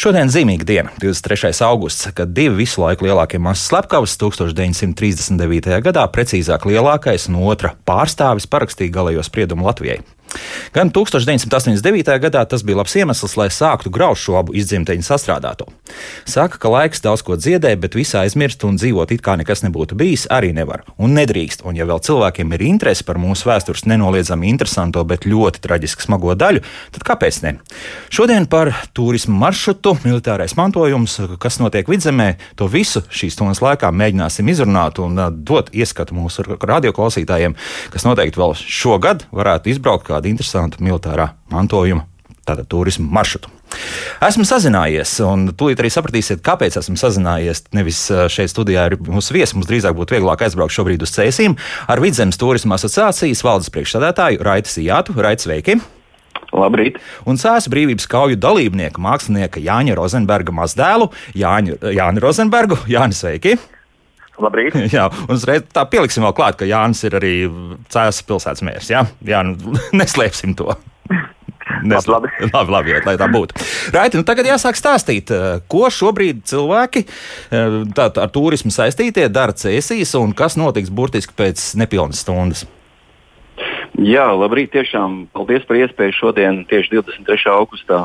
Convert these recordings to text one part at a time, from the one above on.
Šodien zīmīga diena, 23. augusts, kad divi visu laiku lielākie masas slepkavas 1939. gadā, precīzāk lielākais un otra pārstāvis parakstīja galējo spriedumu Latvijai. Gan 1989. gadā tas bija labs iemesls, lai sāktu grauzt šo abu izdzimteņu sastrādāto. Saka, ka laiks daudz ko dziedē, bet visā aizmirst un dzīvot it kā nekas nebūtu bijis, arī nevar un nedrīkst. Un, ja vēl cilvēkiem ir interese par mūsu vēstures nenoliedzami interesanto, bet ļoti traģiski smago daļu, tad kāpēc ne? Šodien par turismu maršrutu, militārais mantojums, kas notiek vidzemē, to visu šīs stundas laikā mēģināsim izrunāt un dot ieskatu mūsu radioklausītājiem, kas noteikti vēl šogad varētu izbraukt kā kādu interesantu militārā mantojuma, tātad turismu maršrutu. Esmu sazinājies, un tūlīt arī sapratīsiet, kāpēc esmu sazinājies. Nevis šeit studijā ir mūsu viesis, mums drīzāk būtu vieglāk aizbraukt šobrīd uz Cēsīm ar Vidzemes turisma asociācijas valdes priekšsādātāju Raitu Sijātu. Raitu, sveiki! Labrīt! Un Cēlā brīvības kauju dalībnieka, mākslinieka Jāņa Rozenberga mazdēlu Jāņu, Jāni Rozenbergu. Jāni, sveiki! Labrīt. Jā, un uzreiz tā pieliksim vēl klāt, ka Jānis ir arī Cēlās pilsētas mērs. Jā, jā nu, neslēpsim to. Nes... Labi, labi. labi, labi lai tā būtu. Raiti, nu tagad jāsāk stāstīt, eh, ko šobrīd cilvēki eh, tā, ar turismu saistītie dara cēsīs un kas notiks burtiski pēc nepilnas stundas. Jā, labrīt. Tiešām paldies par iespēju šodien, tieši 23. augustā,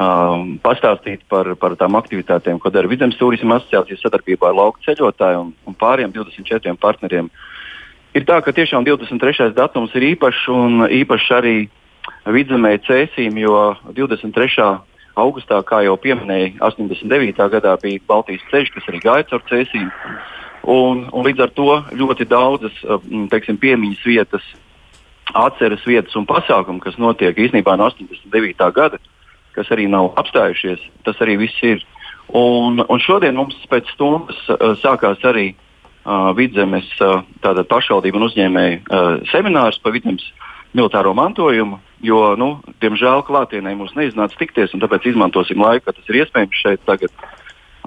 um, pastāstīt par, par tām aktivitātēm, ko dara Vidzemes turisma asociācijas sadarbībā ar lauku ceļotājiem un, un pāriem 24 partneriem. Ir tā, ka tiešām 23. datums ir īpašs un īpašs arī vidzemē cēsīm, jo 23. augustā, kā jau pieminēja, 89. gadā bija Baltijas ceļš, kas arī gāja caur cēsīm. Un, un līdz ar to ļoti daudzas teiksim, piemiņas vietas, atceres vietas un pasākumi, kas notiek īstenībā no 89. gada, kas arī nav apstājušies. Tas arī viss ir. Un, un šodien mums pēc stundas uh, sākās arī uh, vidzemes uh, pašvaldību un uzņēmēju uh, seminārs par vidzemes militāro mantojumu. Jo, nu, diemžēl, klātienē mums neiznāca tikties, un tāpēc izmantosim laiku, ka tas ir iespējams šeit tagad.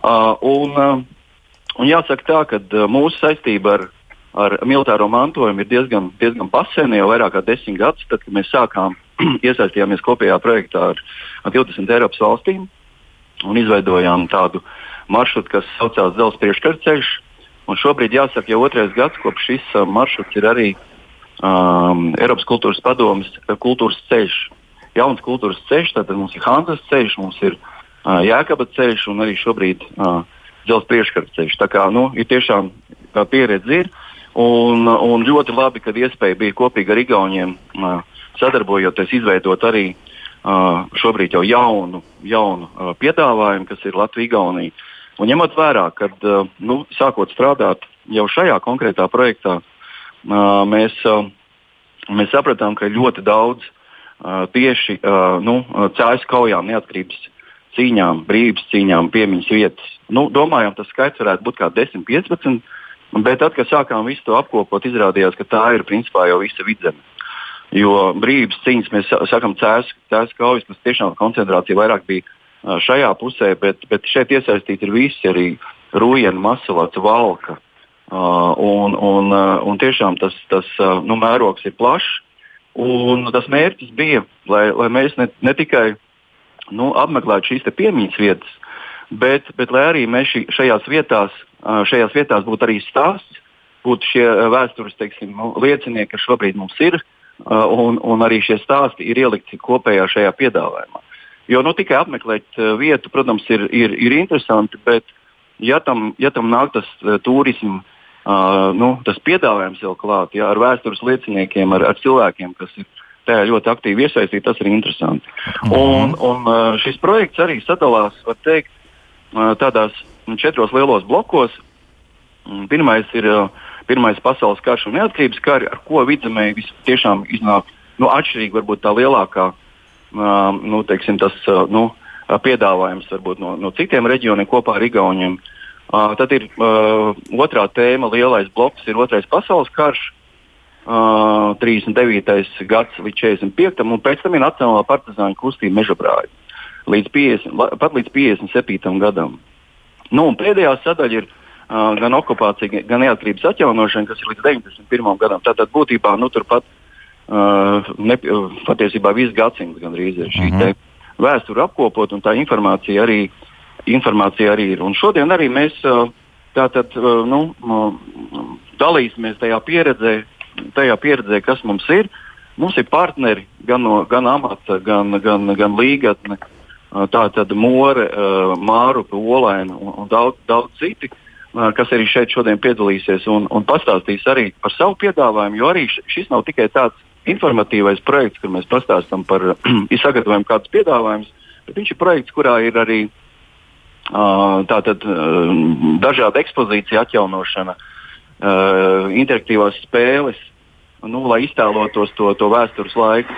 Uh, un, uh, un jāsaka tā, ka uh, mūsu saistība ar, ar militāro mantojumu ir diezgan, diezgan pasena jau vairāk kā desmit gadus, tad, kad mēs sākām iesaistījāmies kopējā projektā ar, ar 20 Eiropas valstīm un izveidojām tādu maršrutu, kas saucās Zelsa priekškarceļš. Šobrīd jāsaka, jau otrais gads, kopš šis uh, maršruts ir arī um, Eiropas kultūras padomas uh, kultūras ceļš. Jauns kultūras ceļš, tad mums ir Hanzas ceļš, mums ir uh, Jēkaba ceļš un arī šobrīd uh, Zelsa priekškarceļš. Tā kā nu, ir tiešām tā pieredze ir. Un, un ļoti labi, ka iespēja bija kopīgi ar Igauniem uh, sadarbojoties, izveidot arī uh, šobrīd jau jaunu, jaunu uh, piedāvājumu, kas ir Latvija-Igaunija. Un ņemot vērā, ka uh, nu, sākot strādāt jau šajā konkrētā projektā, uh, mēs, uh, mēs sapratām, ka ļoti daudz uh, tieši uh, nu, cēlus kaujām, neatkarības cīņām, brīvības cīņām, piemiņas vietas. Nu, domājām, tas skaits varētu būt kā 10, 15. Bet tad, kad sākām visu to apkopot, izrādījās, ka tā ir principā jau visa vidzeme. Jo brīvības cīņas, mēs sakām, cēlus kaujas, tas tiešām koncentrācija vairāk bija šajā pusē, bet, bet šeit iesaistīti ir visi arī Rūjena, Masalats, Valka. Uh, un, un, uh, un tiešām tas, tas uh, nu, mērogs ir plašs. Un tas mērķis bija, lai, lai mēs ne, ne tikai nu, apmeklētu šīs piemiņas vietas, bet, bet lai arī mēs ši, šajās, vietās, šajās vietās būtu arī stāsts, būtu šie vēstures teiksim, nu, liecinieki, kas šobrīd mums ir, Uh, un, un arī šie stāsti ir ielikti kopējā šajā piedāvājumā. Jo nu, tikai apmeklēt uh, vietu, protams, ir, ir, ir interesanti, bet ja tam, ja tam nāk tas uh, turisms, uh, nu, tas piedāvājums vēl klāt, ja, ar vēstures lieciniekiem, ar, ar cilvēkiem, kas ir tajā ļoti aktīvi iesaistīti, tas ir interesanti. Mm -hmm. Un, un uh, šis projekts arī sadalās, var teikt, uh, tādās četros lielos blokos. Pirmais ir uh, Pirmais pasaules karš un neatkarības kari, ar ko vidzemē tiešām iznāk nu, atšķirīgi, varbūt tā lielākā uh, nu, teiksim, tas, uh, nu, piedāvājums varbūt, no, no citiem reģioniem kopā ar Igauniem. Uh, tad ir uh, otrā tēma, lielais bloks, ir otrais pasaules karš, uh, 39. gads līdz 45. un pēc tam ir Nacionālā partizāņu kustība mežabrāļa līdz 50, pat līdz 57. gadam. Nu, pēdējā sadaļa ir gan okupācija, gan neatkarības atjaunošana, kas ir līdz 91. gadam. Tātad būtībā nu, turpat uh, ne, patiesībā viss gadsimts gandrīz ir šī mm -hmm. vēsture apkopot, un tā informācija arī, informācija arī ir. Un šodien arī mēs uh, tātad, uh, nu, uh, dalīsimies tajā pieredzē, tajā pieredzē, kas mums ir. Mums ir partneri gan no gan amata, gan, gan, gan līgatne, tā tad More, Mārupa, Olaina un, un daudz, daudz citi, kas arī šeit šodien piedalīsies un, un pastāstīs arī par savu piedāvājumu, jo arī šis nav tikai tāds informatīvais projekts, kur mēs pastāstām par sagatavojumu kādus piedāvājumus, bet viņš ir projekts, kurā ir arī tātad, dažāda ekspozīcija atjaunošana, interaktīvās spēles, nu, lai iztēlotos to, to vēstures laiku.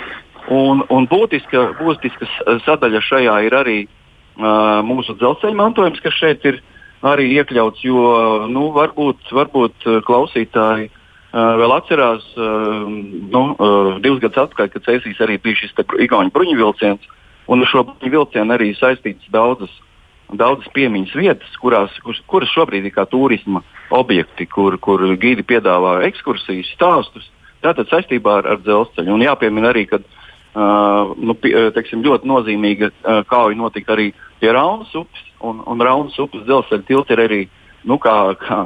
Un, un būtiska, būtiska sadaļa šajā ir arī uh, mūsu dzelzceļa mantojums, kas šeit ir arī iekļauts, jo nu, varbūt, varbūt klausītāji uh, vēl atcerās, uh, nu, uh, divus gadus atpakaļ, kad Cēsīs arī bija šis Igaunijas bruņu vilciens, un ar šo bruņu vilcienu arī saistītas daudzas, daudzas piemiņas vietas, kurās, kur, kuras šobrīd ir kā turisma objekti, kur, kur gidi piedāvā ekskursijas, stāstus. Tātad saistībā ar, ar dzelzceļu. Un jāpiemina arī, ka uh, nu, pie, teiksim, ļoti nozīmīga uh, kauja notika arī pie Raunas upes, un, un Raunas upes dzelzceļa tilts ir arī nu, kā, kā,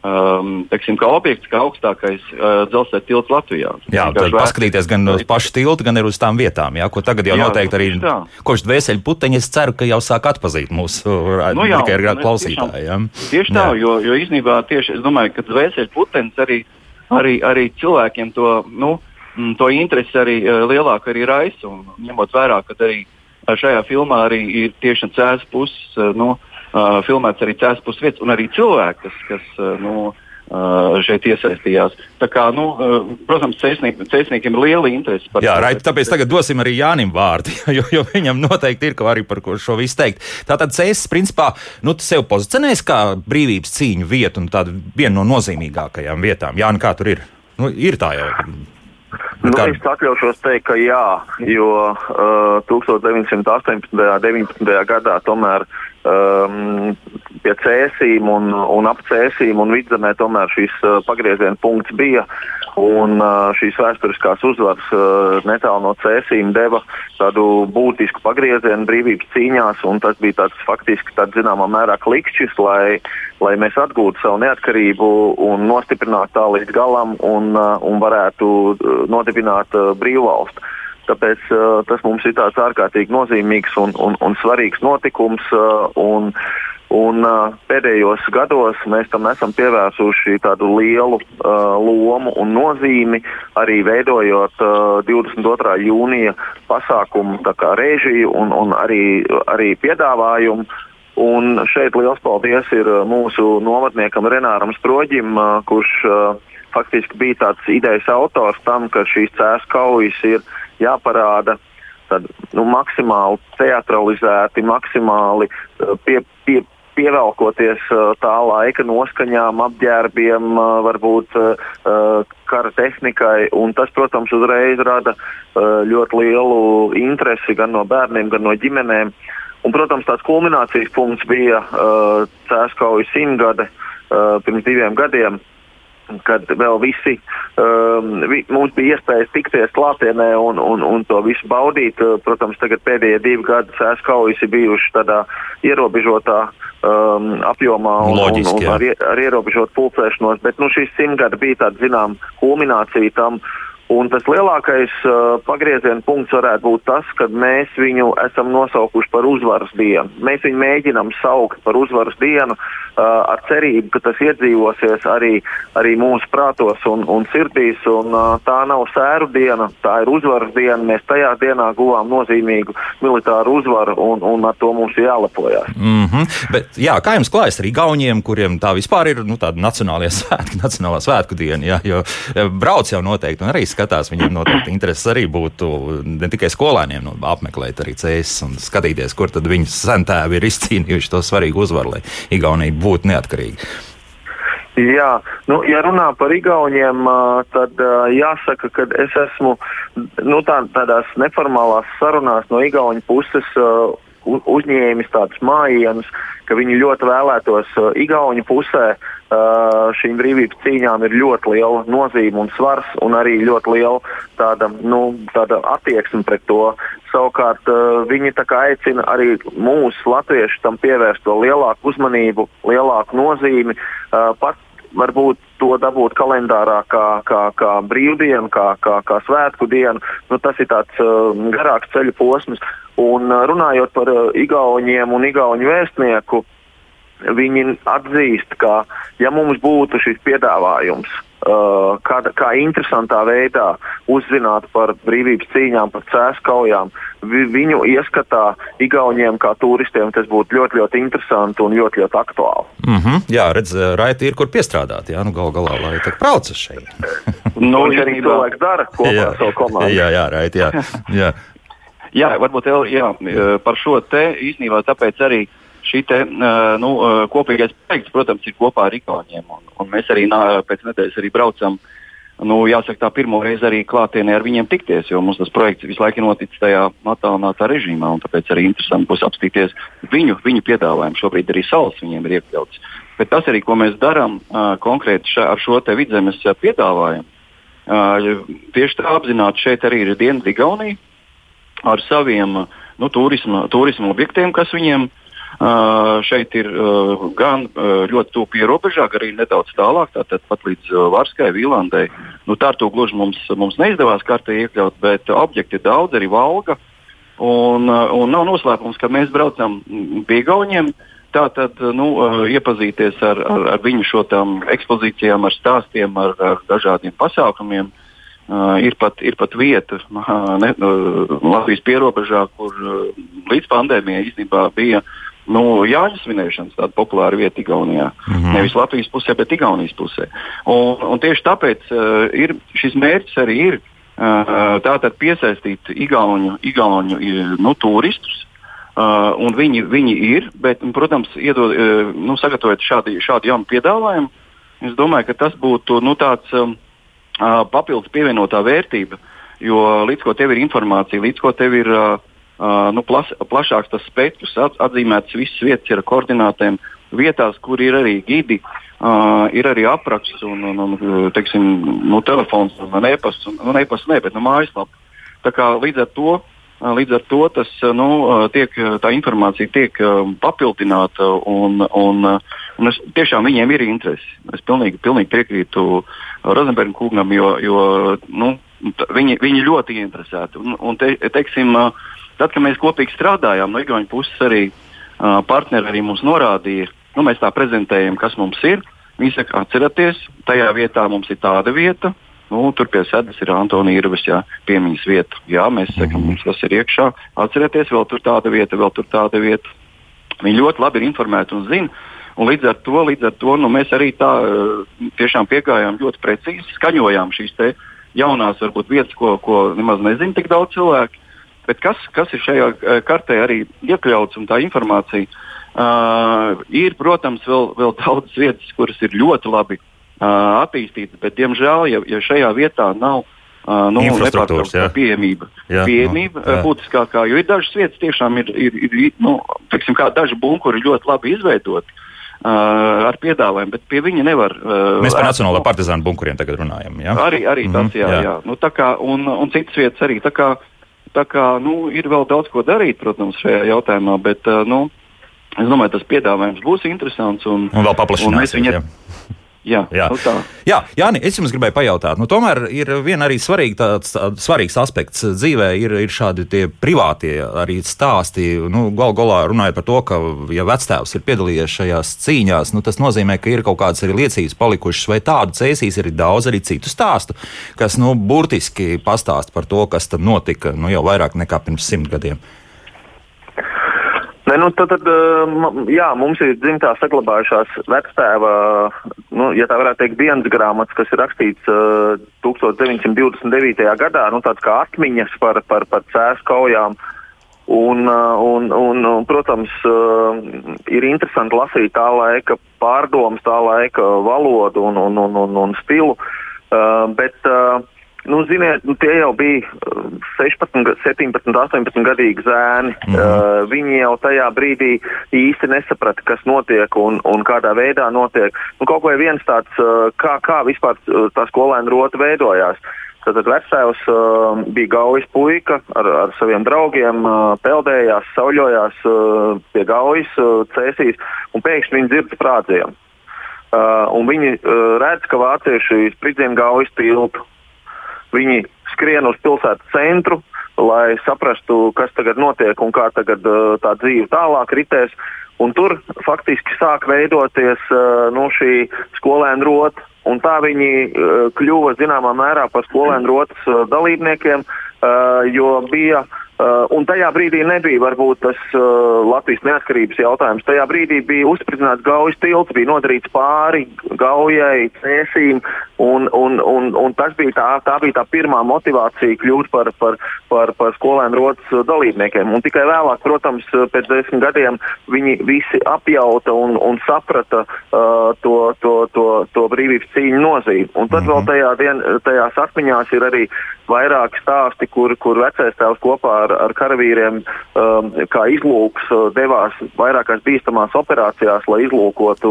um, teiksim, kā objekts, kā augstākais uh, dzelzceļa tilts Latvijā. Jā, tad vēst... paskatīties gan uz pašu tiltu, gan uz tām vietām, jā, ko tagad jau jā, noteikti arī kopš dvēseli puteņi, es ceru, ka jau sāk atpazīt mūsu nu, jā, tikai ar klausītāju. Jā. Tieši tā, jā. jo, jo īstenībā tieši es domāju, ka dvēseli putenis arī arī, arī cilvēkiem to, nu, to interesi arī uh, lielāk arī raisa. Un, ņemot vērā, ka arī šajā filmā arī ir tieši cēlus puses, nu, filmēts arī cēlus puses vietas un arī cilvēki, kas, kas nu, šeit iesaistījās. Tā kā, nu, protams, cēsniekiem ir liela interese par to. Jā, Raita, tāpēc tagad dosim arī Jānim vārdu, jo, jo viņam noteikti ir arī par ko šo visu teikt. Tātad cēsis, principā, nu, sev pozicionēs kā brīvības cīņu vietu un tādu vienu no nozīmīgākajām vietām. Jā, kā tur ir? Nu, ir tā jau. Nu, kā... Es atļaušos teikt, ka jā, jo uh, 1918. un 19. gadā tomēr um, pie cēsīm un, un ap cēsīm un vidzemē tomēr šīs uh, pagrieziena punkts bija. Un uh, šīs vēsturiskās uzvaras uh, netālu no cēsīm deva tādu būtisku pagriezienu brīvības cīņās, un tas bija tāds faktiski tāds zināmā mērā klikšķis, lai, lai mēs atgūtu savu neatkarību un nostiprinātu tā līdz galam un, uh, un varētu uh, nodibināt uh, brīvvalstu. Tāpēc uh, tas mums ir tāds ārkārtīgi nozīmīgs un, un, un svarīgs notikums. Uh, un, Un, uh, pēdējos gados mēs tam esam pievērsuši tādu lielu uh, lomu un nozīmi, arī veidojot uh, 22. jūnija pasākumu režiju un, un arī, arī piedāvājumu. Un šeit liels paldies ir mūsu novadniekam Renāram Sproģim, uh, kurš uh, faktiski bija tāds idejas autors tam, ka šīs cēlus kaujas ir jāparāda tad, nu, maksimāli teatralizēti, maksimāli pie, pie, pievelkoties uh, tā laika noskaņām, apģērbiem, uh, varbūt kara tehnikai. Tas, protams, uzreiz rada ļoti lielu interesi gan no bērniem, gan no ģimenēm. Un, protams, tās kulminācijas punkts bija Cēskaujas simtgade pirms diviem gadiem kad vēl visi um, vi, mums bija iespējas tikties klātienē un, un, un to visu baudīt. Uh, protams, tagad pēdējie divi gadi sēs kaujas ir bijuši tādā ierobežotā um, apjomā un, Loģiski, un, un ar, ar ierobežotu pulcēšanos, bet nu, šīs simtgadi bija tāda zinām kulminācija tam. Un tas lielākais uh, pagrieziena punkts varētu būt tas, ka mēs viņu esam nosaukuši par uzvaras dienu. Mēs viņu mēģinām saukt par uzvaras dienu, uh, ar cerību, ka tas iedzīvosies arī, arī mūsu prātos un, un sirdīs. Un, uh, tā nav sēru diena, tā ir uzvaras diena. Mēs tajā dienā guvām nozīmīgu militāru uzvaru un, un ar to mums jālepojas. Mm -hmm. Bet, jā, kā jums klājas ar Igauniem, kuriem tā vispār ir nu, tāda nacionālajā svētku, nacionālā svētku diena? Jā, jo brauc jau noteikti un arī skatās, viņiem noteikti intereses arī būtu ne tikai skolēniem nu, apmeklēt arī cēsis un skatīties, kur tad viņu sentēvi ir izcīnījuši to svarīgu uzvaru, lai Igaunija būtu neatkarīga. Jā, nu, ja runā par Igauniem, tad jāsaka, ka es esmu nu, tā, tādās neformālās sarunās no Igaunijas puses uzņēmis tādus mājienus, ka viņi ļoti vēlētos Igauniju pusē. Uh, šīm brīvības cīņām ir ļoti liela nozīme un svars, un arī ļoti liela tāda, nu, tāda attieksme pret to. Savukārt uh, viņi aicina arī mūsu latviešus tam pievērst to lielāku uzmanību, lielāku nozīmi. Uh, pat varbūt to dabūt kalendārā kā, kā, kā brīvdienu, kā, kā, kā svētku dienu. Nu, tas ir tāds uh, garāks ceļu posms. Un uh, runājot par uh, Igauniem un Igaunu vēstnieku, viņi atzīst, ka ja mums būtu šis piedāvājums, uh, kā, kā interesantā veidā uzzināt par brīvības cīņām, par cēlus kaujām, vi, viņu ieskatā Igauniem kā turistiem tas būtu ļoti, ļoti interesanti un ļoti, ļoti aktuāli. Mm -hmm. Jā, redz, raiti ir kur piestrādāt. Jā, nu gal galā, lai tā brauc uz šeit. nu, viņš arī cilvēks dara kopā ar savu komandu. Jā, jā, raiti, jā. jā. Jā, varbūt jā, par šo te īstenībā tāpēc arī šī te, nu, kopīgais projekts, protams, ir kopā ar Igauniem. Un, un mēs arī nā, pēc nedēļas arī braucam. Nu, jāsaka, tā pirmo reizi arī klātienē ar viņiem tikties, jo mums tas projekts visu laiku noticis tajā attālinātā režīmā. Tāpēc arī interesanti būs apstīties viņu, viņu piedāvājumu. Šobrīd arī salas viņiem ir iekļauts. Bet tas arī, ko mēs darām konkrēti ša, ar šo vidzemes piedāvājumu, tieši tā apzināti šeit arī ir Dienvidu-Igaunija ar saviem nu, turisma, turisma objektiem, kas viņiem uh, šeit ir uh, gan uh, ļoti tuvu pie robežām, gan arī nedaudz tālāk, tātad pat līdz uh, Varskai, Vīlandai. Nu, tā ar to gluži mums, mums neizdevās kartē iekļaut, bet objekti ir daudz, arī valga. Un, uh, un nav noslēpums, ka mēs braucam pie Gauniem. Tātad nu, uh, iepazīties ar, ar, ar viņu šo ekspozīcijām, ar stāstiem, ar, ar dažādiem pasākumiem. Uh, Uh, ir, pat, ir pat vieta uh, ne, uh, Latvijas pierobežā, kur uh, līdz pandēmijai īstenībā bija nu, Jāņa svinēšanas tāda populāra vieta Igaunijā. Mm -hmm. Nevis Latvijas pusē, bet Igaunijas pusē. Un, un tieši tāpēc uh, ir, šis mērķis arī ir uh, tātad piesaistīt Igauņu, Igauņu nu, turistus. Uh, viņi, viņi ir, bet, protams, iedod, uh, nu, sagatavot šādu, šādu jaunu piedāvājumu, es domāju, ka tas būtu nu, tāds. Um, papildus pievienotā vērtība. Jo līdz ko tev ir informācija, līdz ko tev ir uh, nu, plas, plašāks tas spektrs, atzīmētas visas vietas ar koordinātēm, vietās, kur ir arī gidi, uh, ir arī apraksts un, un, un teiksim, nu, telefons un e-pasts, un, un e-pasts ne, bet nu, mājaslapa. Tā kā līdz ar to Līdz ar to tas, nu, tiek, tā informācija tiek papildināta, un, un, un es, tiešām viņiem ir interesi. Es pilnīgi, pilnīgi piekrītu Rozenberga kungam, jo, jo nu, viņi, viņi ļoti interesēti. Un, un te, teiksim, tad, kad mēs kopīgi strādājām, no Igaunijas puses arī partneri arī mums norādīja, nu, mēs tā prezentējam, kas mums ir. Viņi saka, atcerieties, tajā vietā mums ir tāda vieta, Nu, tur pie sēdes ir Antonija Irvis, jā, piemiņas vieta. Jā, mēs sakām, mums tas ir iekšā. Atcerieties, vēl tur tāda vieta, vēl tur tāda vieta. Viņi ļoti labi ir informēti un zina. Un līdz ar to, līdz ar to nu, mēs arī tā tiešām piegājām ļoti precīzi, skaņojām šīs jaunās varbūt, vietas, ko, ko nemaz nezina tik daudz cilvēku. Bet kas, kas ir šajā eh, kartē arī iekļauts un tā informācija? Uh, ir, protams, vēl, vēl daudzas vietas, kuras ir ļoti labi uh, attīstītas, bet, diemžēl, ja, ja šajā vietā nav uh, nu, nepārtraukta pieejamība, jā, pieejamība no, jā. būtiskākā, jo ir dažas vietas, tiešām ir, ir, ir nu, teiksim, daži bunkuri ļoti labi izveidoti. Uh, ar piedāvājumu, bet pie viņa nevar. Uh, Mēs par Nacionālo partizānu bunkuriem tagad runājam. Ja? Arī, arī mm -hmm, tas, jā. jā. jā. Nu, kā, un, un citas vietas arī. Tā kā, tā kā, nu, ir vēl daudz ko darīt, protams, šajā jautājumā, bet uh, nu, es domāju, tas piedāvājums būs interesants. Un, un vēl paplašināsies. Jā, jā. Nu tā. jā Jāni, es jums gribēju pajautāt, nu, tomēr ir viena arī svarīga tāds, tāds svarīgs aspekts dzīvē, ir, ir šādi privātie arī stāsti. Nu, Galu galā runājot par to, ka, ja vectēvs ir piedalījies šajās cīņās, nu, tas nozīmē, ka ir kaut kādas arī liecības palikušas, vai tādu cēsīs ir daudz arī citu stāstu, kas nu, burtiski pastāst par to, kas tad notika nu, jau vairāk nekā pirms simt gadiem. Ne, nu, tad, tad, jā, mums ir dzimtā saglabājušās vectēva, nu, ja tā varētu teikt, dienas grāmatas, kas ir rakstīts uh, 1929. gadā, nu, tāds kā atmiņas par, par, par cēs kaujām. Un, un, un, un, protams, ir interesanti lasīt tā laika pārdomas, tā laika valodu un, un, un, un, un stilu. Bet, Nu, ziniet, nu, tie jau bija 16, 17, 18 gadīgi zēni. Mm uh, viņi jau tajā brīdī īsti nesaprata, kas notiek un, un kādā veidā notiek. Nu, kaut vai viens tāds, uh, kā, kā vispār tā skolēna rota veidojās. Tad vecais uh, bija gaujas puika ar, ar saviem draugiem, uh, peldējās, sauļojās uh, pie gaujas, uh, cēsīs, un pēkšņi viņi dzird sprādzienu. Uh, viņi uh, redz, ka vācieši spridzina gaujas tiltu. Viņi skrien uz pilsētas centru, lai saprastu, kas tagad notiek un kā tagad, uh, tā dzīve tālāk ritēs. Un tur faktiski sāk veidoties uh, nu, šī skolēna rota. Un tā viņi uh, kļuva zināmā mērā par skolēnu rotas dalībniekiem, jo bija uh, un tajā brīdī nebija varbūt tas uh, Latvijas neatkarības jautājums. Tajā brīdī bija uzspridzināts gaujas tilts, bija nodarīts pāri gaujai, cēsīm, un, un, un, un tas bija tā, tā bija tā pirmā motivācija kļūt par, par, par, par skolēnu rotas dalībniekiem. Un tikai vēlāk, protams, pēc desmit gadiem viņi visi apjauta un, un saprata uh, to, to, to, to brīvības cīņu nozīmi. Un tad vēl tajā dien, tajās atmiņās ir arī vairāki stāsti, kur, kur vecais tēvs kopā ar, ar karavīriem um, kā izlūks uh, devās vairākās bīstamās operācijās, lai izlūkotu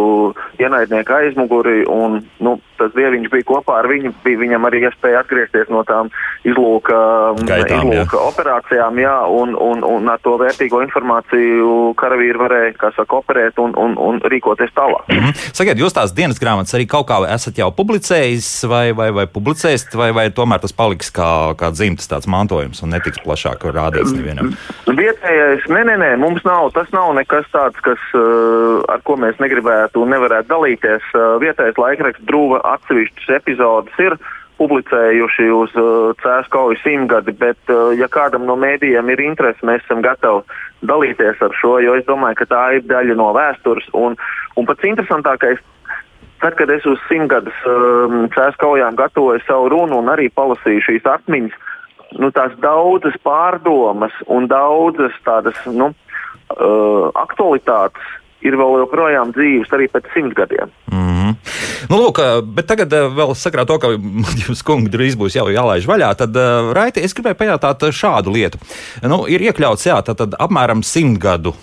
ienaidnieku aizmuguri. Un, nu, tas dieviņš bija kopā ar viņu, bija viņam arī iespēja atgriezties no tām izlūka, um, Gaitām, izlūka jā. operācijām, jā, un, un, un ar to vērtīgo informāciju karavīri varēja, saka, operēt un, un, un rīkoties tālāk. Mm -hmm. Sakiet, jūs tās dienas grāmatas arī kaut kā esat jau publicējis vai, vai, vai publicēsit, vai, vai tomēr tas paliks kā, kā dzimtas tāds mantojums un netiks plašāk rādīts nevienam? Vietējais, nē, nē, nē, mums nav, tas nav nekas tāds, kas, uh, ar ko mēs negribētu un nevarētu dalīties. Uh, vietējais laikraksts drūva atsevišķas epizodes ir publicējuši uz uh, Cēlā kaujas simtgadi, bet, uh, ja kādam no mēdījiem ir interese, mēs esam gatavi dalīties ar šo, jo es domāju, ka tā ir daļa no vēstures. Un, un pats interesantākais, tad, kad es uz simtgadus um, Cēlā kaujām gatavoju savu runu un arī palasīju šīs atmiņas, nu, tās daudzas pārdomas un daudzas tādas nu, uh, aktualitātes ir vēl joprojām dzīves arī pēc simts gadiem. Mm. Nu, lūk, bet tagad vēl sakrā to, ka jums kungi drīz būs jau jālaiž vaļā, tad, Raiti, es gribēju pajautāt šādu lietu. Nu, ir iekļauts, jā, tad, tad apmēram simt gadu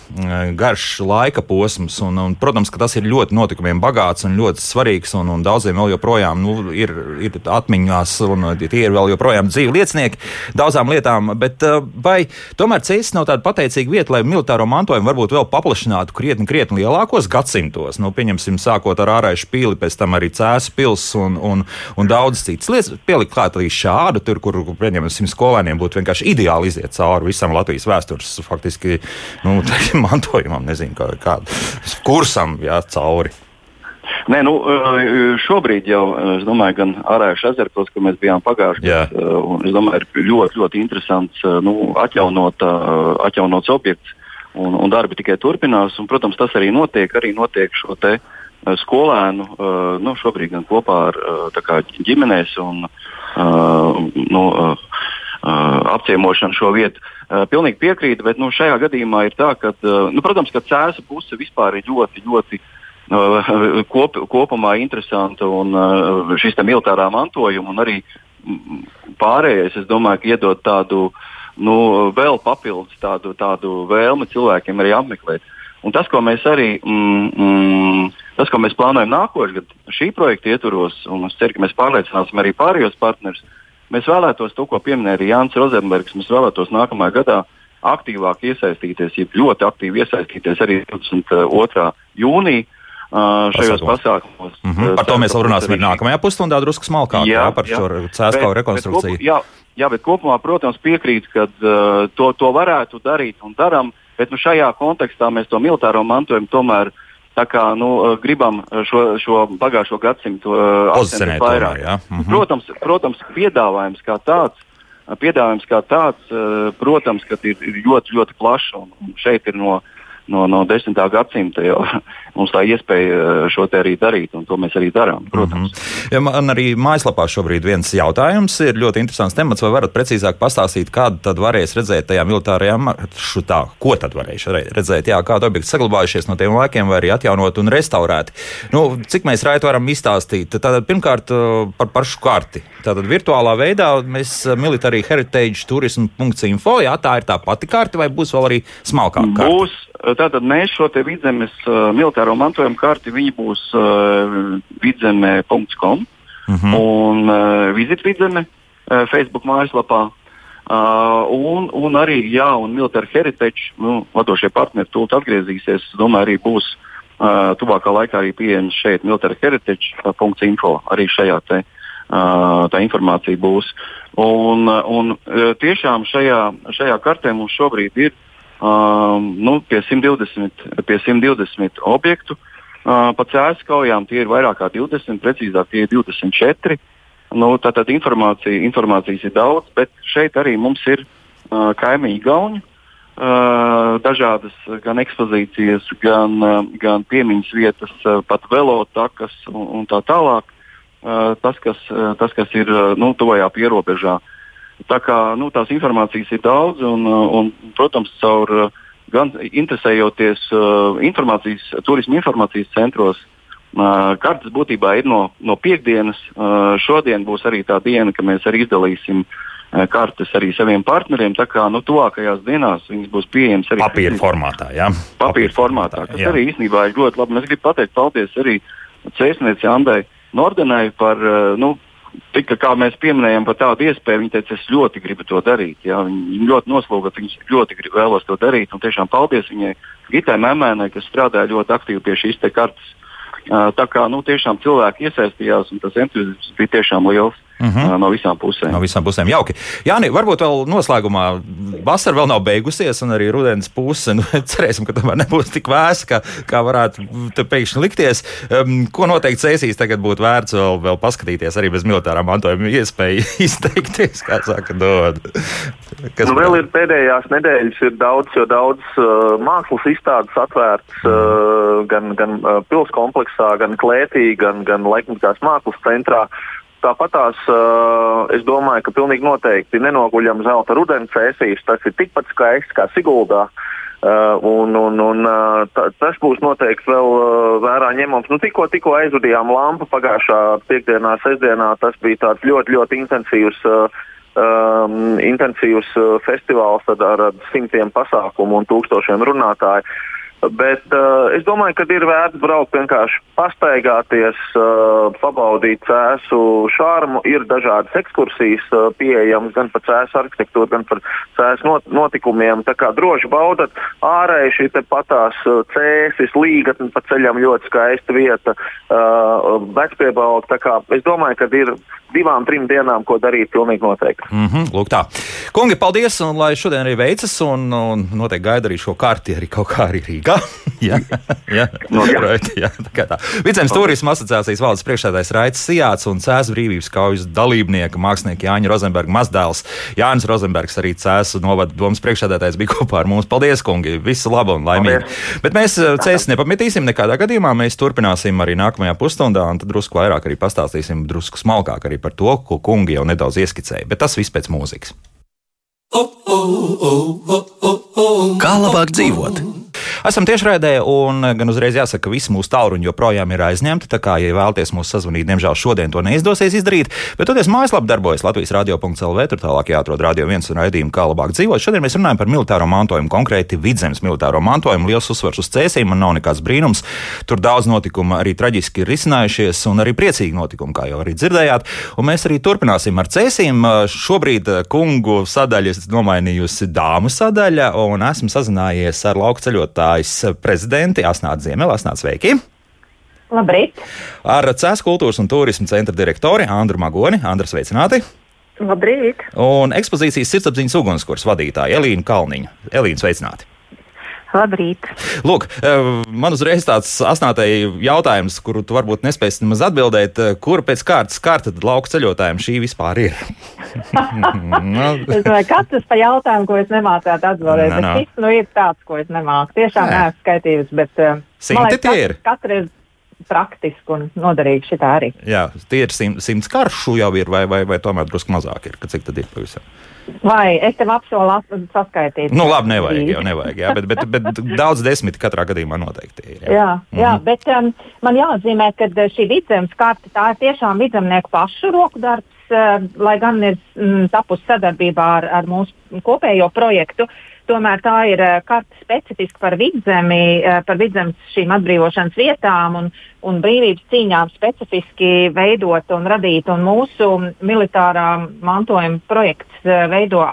garš laika posms, un, un, protams, ka tas ir ļoti notikumiem bagāts un ļoti svarīgs, un, un daudziem vēl joprojām nu, ir, ir atmiņās, un tie ir vēl joprojām dzīvi liecinieki daudzām lietām, bet vai tomēr cēsis nav tāda pateicīga vieta, lai militāro mantojumu varbūt vēl paplašinātu krietni, krietni lielākos gadsimtos. Nu, pieņemsim, sākot ar ārēju pili, pēc tam arī cēsu pilsēta un, un, un daudz citas lietas. Pielikt klāt arī šādu, tur, kur, pieņemsim, skolēniem būtu vienkārši ideāli iziet cauri visam Latvijas vēstures faktiski nu, mantojumam, nezinu, kā, kā kursam jā, cauri. Nē, nu, šobrīd jau, es domāju, gan Arāļas ezerpils, kur mēs bijām pagājuši gadu, un es domāju, ir ļoti, ļoti interesants nu, atjaunot, atjaunots objekts un, un darbi tikai turpinās. Un, protams, tas arī notiek, arī notiek šo te uh, skolēnu, uh, nu, šobrīd gan kopā ar uh, kā, ģimenēs un nu, apciemošanu šo vietu. Pilnīgi piekrītu, bet nu, šajā gadījumā ir tā, ka, nu, protams, ka cēlā puse vispār ir ļoti, ļoti kop, kopumā interesanta un šis militārā mantojuma un arī pārējais, es domāju, ka iedod tādu nu, vēl papildus tādu, tādu vēlmi cilvēkiem arī apmeklēt. Un tas, ko mēs arī mm, mm, tas, ko mēs plānojam nākošais gads, šī projekta ietvaros, un es ceru, ka mēs pārliecināsim arī pārējos partnerus, mēs vēlētos to, ko pieminēja arī Jānis Rozenbergs, mēs vēlētos nākamajā gadā aktīvāk iesaistīties, ja ļoti aktīvi iesaistīties arī 22. jūnijā. Šajos pasākumos. Mm -hmm. Par to mēs vēl runāsim nākamajā pusstundā, drusku smalkāk jā, jā, par jā. šo cēlā rekonstrukciju. Bet, bet, jā, Jā, bet kopumā, protams, piekrīt, ka uh, to, to varētu darīt un darām, bet nu, šajā kontekstā mēs to militāro mantojumu tomēr kā, nu, uh, gribam šo, šo pagājušo gadsimtu uh, atzīmēt vairāk. Tomēr, mhm. protams, protams, piedāvājums kā tāds. Piedāvājums kā tāds, uh, protams, ir, ir ļoti, ļoti plašs. Šeit ir no, no, no 10. gadsimta jau mums tā iespēja eh, šo te arī darīt, un to mēs arī darām, protams. Mm -hmm. ja man arī mājaslapā šobrīd viens jautājums ir ļoti interesants temats, vai varat precīzāk pastāstīt, kādu tad varēs redzēt tajā militārajā maršrutā, ko tad varēs redzēt, jā, kādi objekti saglabājušies no tiem laikiem, vai arī atjaunot un restaurēti. Nu, cik mēs raiti varam izstāstīt? Tātad pirmkārt par pašu karti. Tātad virtuālā veidā mēs militārī heritage turismu.info, jā, tā ir tā pati karte, vai būs vēl arī smalkāka? Būs, Tātad mēs šo vidzemes uh, militāro mantojumu karti būs uh, vidzeme.com uh -huh. un uh, vizit vidzeme uh, Facebook mājaslapā. Uh, un, un arī jā, un Military Heritage nu, vadošie partneri tūlīt atgriezīsies. Es domāju, arī būs uh, tuvākā laikā arī pieejams šeit Military Heritage.info. Arī šajā te, uh, tā informācija būs. Un, un uh, tiešām šajā, šajā kartē mums šobrīd ir um, nu, pie, 120, pie 120 objektu. Uh, pa cēlus kaujām tie ir vairāk kā 20, precīzāk tie ir 24. Nu, tātad informācija, informācijas ir daudz, bet šeit arī mums ir uh, kaimiņu gauni. Uh, dažādas gan ekspozīcijas, gan, uh, gan piemiņas vietas, uh, pat velotakas un, un tā tālāk. Uh, tas, kas, uh, tas, kas ir uh, nu, tuvajā pierobežā. Uh, Tā kā nu, tās informācijas ir daudz, un, un protams, caur gan interesējoties uh, informācijas, turisma informācijas centros, uh, kartes būtībā ir no, no piekdienas. Uh, šodien būs arī tā diena, kad mēs arī izdalīsim uh, kartes arī saviem partneriem. Tā kā nu, tuvākajās dienās viņas būs pieejamas arī papīra formātā. Jā. Papīra formātā, kas jā. arī īstenībā ir ļoti labi. Es gribu pateikt paldies arī Cēsniecei Andai Nordenai par uh, nu, tika, kā mēs pieminējām par tādu iespēju, viņa teica, es ļoti gribu to darīt. Jā, viņa ļoti noslogota, viņa ļoti grib, vēlos to darīt. Un tiešām paldies viņai, Gitai Mēmēnai, kas strādāja ļoti aktīvi pie šīs kartes. Tā kā nu, tiešām cilvēki iesaistījās un tas entuziasms bija tiešām liels. Mhm. -huh. No visām pusēm. No visām pusēm. Jauki. Jā, nē, varbūt vēl noslēgumā. Vasara vēl nav beigusies, un arī rudens puse. Nu, cerēsim, ka tomēr nebūs tik vēsa, kā, kā varētu pēkšņi likties. Um, ko noteikti cēsīs tagad būtu vērts vēl, vēl paskatīties arī bez militārā mantojuma iespēju izteikties, kā saka, dod. Kas nu, vēl ir pēdējās nedēļas, ir daudz, jo daudz uh, mākslas izstādes atvērts mm. uh, gan, gan uh, pilskompleksā, gan klētī, gan, gan laikmatīgās mākslas centrā. Tāpat tās uh, es domāju, ka pilnīgi noteikti nenoguļam zelta rudens sēsīs. Tas ir tikpat skaists kā Siguldā. Uh, un, un, un, uh, ta, tas būs noteikti vēl uh, vērā ņemams. Nu, tikko, tikko aizvadījām lampu pagājušā piekdienā, sestdienā. Tas bija tāds ļoti, ļoti intensīvs, uh, um, intensīvs uh, festivāls ar, ar simtiem pasākumu un tūkstošiem runātāju. Bet uh, es domāju, ka ir vērts braukt vienkārši pastaigāties, uh, pabaudīt cēsu šārmu. Ir dažādas ekskursijas uh, pieejamas gan par cēsu arhitektūru, gan par cēsu not notikumiem. Tā kā droši baudat ārēji šī patās uh, cēsis, līgatne pa ceļam ļoti skaista vieta, uh, vecpiebalga. Es domāju, ka ir divām, trim dienām, ko darīt, pilnīgi noteikti. Mm -hmm, lūk tā. Kungi, paldies, un lai šodien arī veicas, un, un noteikti gaida arī šo kārti arī kaut kā arī Rīgā. jā, jā, no, jā. Projekti, jā, tā tā. Vicems turisma asociācijas valdes priekšsēdājs Raits Sijāts un Cēs brīvības kaujas dalībnieka mākslinieka Jāņa Rozenberga mazdēls Jānis Rozenbergs, arī Cēs novada domas priekšsēdētājs bija kopā ar mums. Paldies, kungi! Visu labu un laimīgu! Bet mēs eh, Cēs nepametīsim nekādā gadījumā. Mēs turpināsim arī nākamajā pusstundā, un tad drusku vairāk arī pastāstīsim, drusku smalkāk arī par to, ko kungi jau nedaudz ieskicēja. Bet tas viss pēc mūzikas. Kā labāk dzīvot? Esam tiešraidē, un gan uzreiz jāsaka, ka visi mūsu tālruņi joprojām ir aizņemti. Tā kā, ja vēlaties mūs sazvanīt, diemžēl šodien to neizdosies izdarīt. Bet toties mājaslapā darbojas Latvijas radio.cl. Tur tālāk jāatrod radio viens un raidījumu, kā labāk dzīvot. Šodien mēs runājam par militāro mantojumu, konkrēti vidzemes militāro mantojumu. Liels uzsvars uz cēsīm, man nav nekāds brīnums. Tur daudz notikumu arī traģiski ir risinājušies, un arī priecīgi notikumi, kā jau arī dzirdējāt. Un mēs arī turpināsim ar cēsīm. Šobrīd kungu sadaļa ir nomainījusi dāmu sadaļa, un esmu sazinājies ar lauku ceļotāju vadītājs prezidenti Asnāts Ziemeli. Asnāts, sveiki! Labrīt! Ar Cēlā kultūras un turisma centra direktori Andru Magoni. Andra, sveicināti! Labrīt! Un ekspozīcijas sirdsapziņas ugunskurs vadītāja Elīna Kalniņa. Elīna, sveicināti! Labrīt. Lūk, eh, man uzreiz tāds asnātēji jautājums, kuru tu varbūt nespēsi nemaz atbildēt. Eh, Kura pēc kārtas kārta tad lauka ceļotājiem šī vispār ir? nu. es domāju, katrs pa jautājumu, ko es nemācētu atbildēt, bet šis nu ir tāds, ko es nemāku. Tiešām neesmu skaitījusi, bet uh, Simti tie ir. Katra ir praktiski un noderīgi šitā arī. Jā, tie ir simt, simts karšu jau ir, vai, vai, vai tomēr drusku mazāk ir, cik tad ir pavisam? Vai es tev apsolu saskaitīt? Nu, labi, nevajag, jau nevajag, jā, bet, bet, bet daudz desmit katrā gadījumā noteikti ir. Jā, jā, jā mm -hmm. bet um, man jāatzīmē, ka šī vidzemes karte tā ir tiešām vidzemnieku pašu roku darbs, uh, lai gan ir mm, tapusi sadarbībā ar, ar mūsu kopējo projektu. Uh, Tomēr tā ir eh, karte specifiski par vidzemi, eh, par vidzemes šīm atbrīvošanas vietām un, un brīvības cīņām specifiski veidot un radīt. Un mūsu militārā mantojuma projekts eh, veido